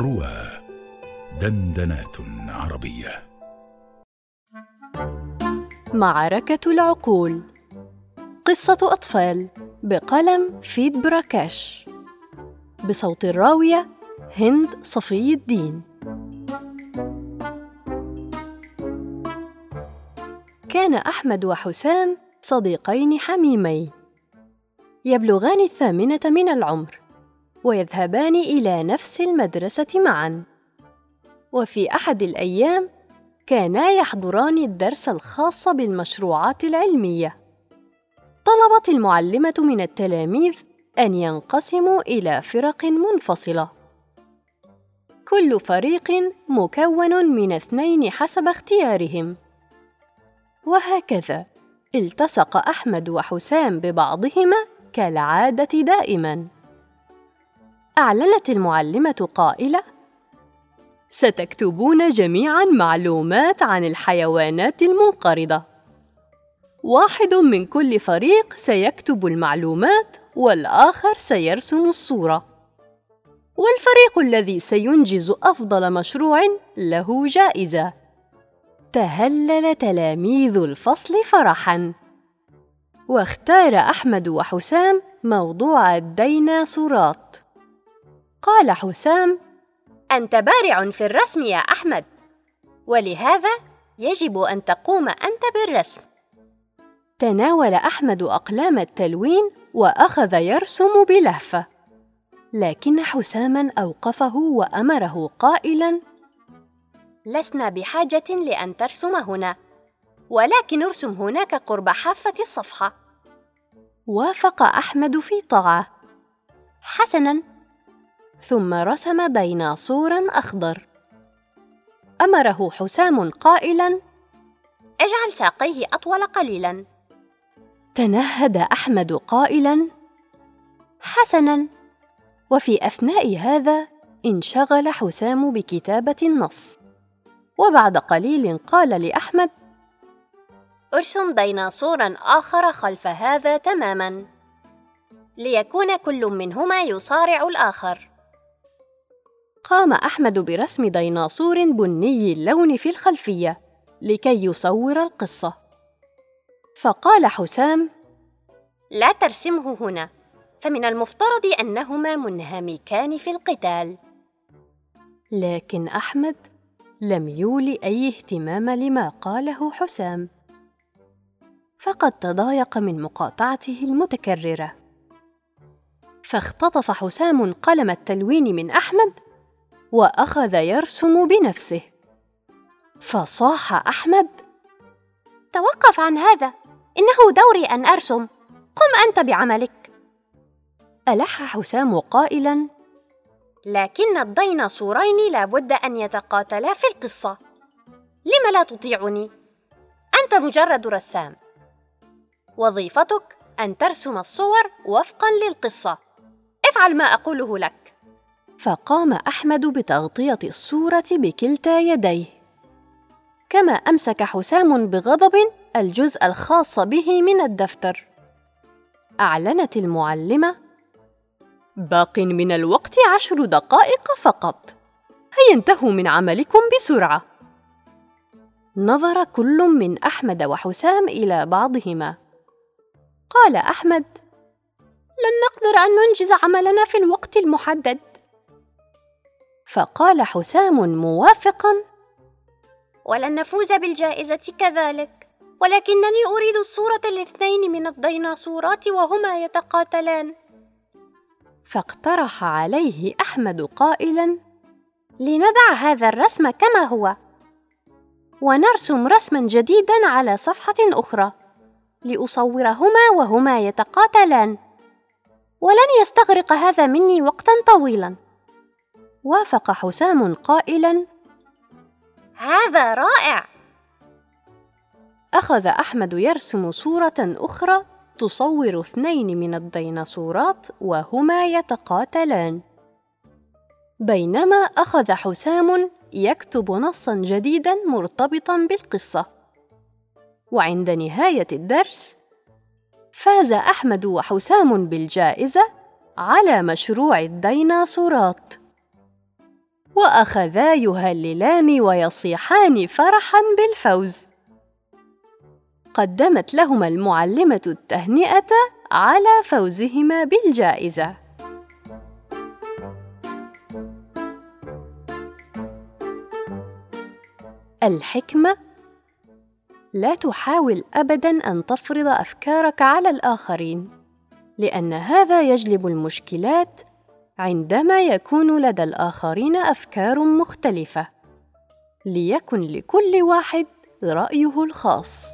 روى دندنات عربية. معركة العقول. قصة أطفال بقلم فيد براكاش. بصوت الراوية هند صفي الدين. كان أحمد وحسام صديقين حميمين يبلغان الثامنة من العمر. ويذهبان إلى نفس المدرسة معًا. وفي أحد الأيام كانا يحضران الدرس الخاص بالمشروعات العلمية. طلبت المعلمة من التلاميذ أن ينقسموا إلى فرق منفصلة. كل فريق مكون من اثنين حسب اختيارهم. وهكذا التصق أحمد وحسام ببعضهما كالعادة دائما. أعلنت المعلمة قائلة ستكتبون جميعا معلومات عن الحيوانات المنقرضة. واحد من كل فريق سيكتب المعلومات والآخر سيرسم الصورة. والفريق الذي سينجز أفضل مشروع له جائزة. تهلل تلاميذ الفصل فرحا. واختار أحمد وحسام موضوع الديناصورات. قال حسام أنت بارع في الرسم يا أحمد ولهذا يجب أن تقوم أنت بالرسم. تناول أحمد أقلام التلوين وأخذ يرسم بلهفة لكن حساما أوقفه وأمره قائلا لسنا بحاجة لأن ترسم هنا ولكن ارسم هناك قرب حافة الصفحة. وافق أحمد في طاعه حسنا ثم رسم ديناصورا أخضر. أمره حسام قائلا أجعل ساقيه أطول قليلا. تنهد أحمد قائلا حسنا. وفي أثناء هذا انشغل حسام بكتابة النص. وبعد قليل قال لأحمد أرسم ديناصورا آخر خلف هذا تماما ليكون كل منهما يصارع الآخر. قام أحمد برسم ديناصور بني اللون في الخلفية لكي يصور القصة. فقال حسام لا ترسمه هنا فمن المفترض أنهما منهمكان في القتال. لكن أحمد لم يولي أي اهتمام لما قاله حسام. فقد تضايق من مقاطعته المتكررة. فاختطف حسام قلم التلوين من أحمد وأخذ يرسم بنفسه. فصاح أحمد. توقف عن هذا. إنه دوري أن أرسم. قم أنت بعملك. ألح حسام قائلا. لكن الديناصورين لابد أن يتقاتلا في القصة. لم لا تطيعني؟ أنت مجرد رسام. وظيفتك أن ترسم الصور وفقا للقصة. افعل ما أقوله لك. فقام أحمد بتغطية الصورة بكلتا يديه. كما أمسك حسام بغضب الجزء الخاص به من الدفتر. أعلنت المعلمة باق من الوقت عشر دقائق فقط. هيا انتهوا من عملكم بسرعة. نظر كل من أحمد وحسام إلى بعضهما. قال أحمد لن نقدر أن ننجز عملنا في الوقت المحدد. فقال حسام موافقا. ولن نفوز بالجائزة كذلك ولكنني أريد الصورة الاثنين من الديناصورات وهما يتقاتلان. فاقترح عليه أحمد قائلا لندع هذا الرسم كما هو. ونرسم رسما جديدا على صفحة أخرى لأصورهما وهما يتقاتلان. ولن يستغرق هذا مني وقتا طويلا. وافق حسام قائلا هذا رائع. أخذ أحمد يرسم صورة أخرى تصور اثنين من الديناصورات وهما يتقاتلان. بينما أخذ حسام يكتب نصا جديدا مرتبطا بالقصة. وعند نهاية الدرس فاز أحمد وحسام بالجائزة على مشروع الديناصورات. وأخذا يهللان ويصيحان فرحا بالفوز. قدمت لهما المعلمة التهنئة على فوزهما بالجائزة. الحكمة لا تحاول ابدا أن تفرض أفكارك على الآخرين لأن هذا يجلب المشكلات عندما يكون لدى الآخرين أفكار مختلفة ليكن لكل واحد رأيه الخاص.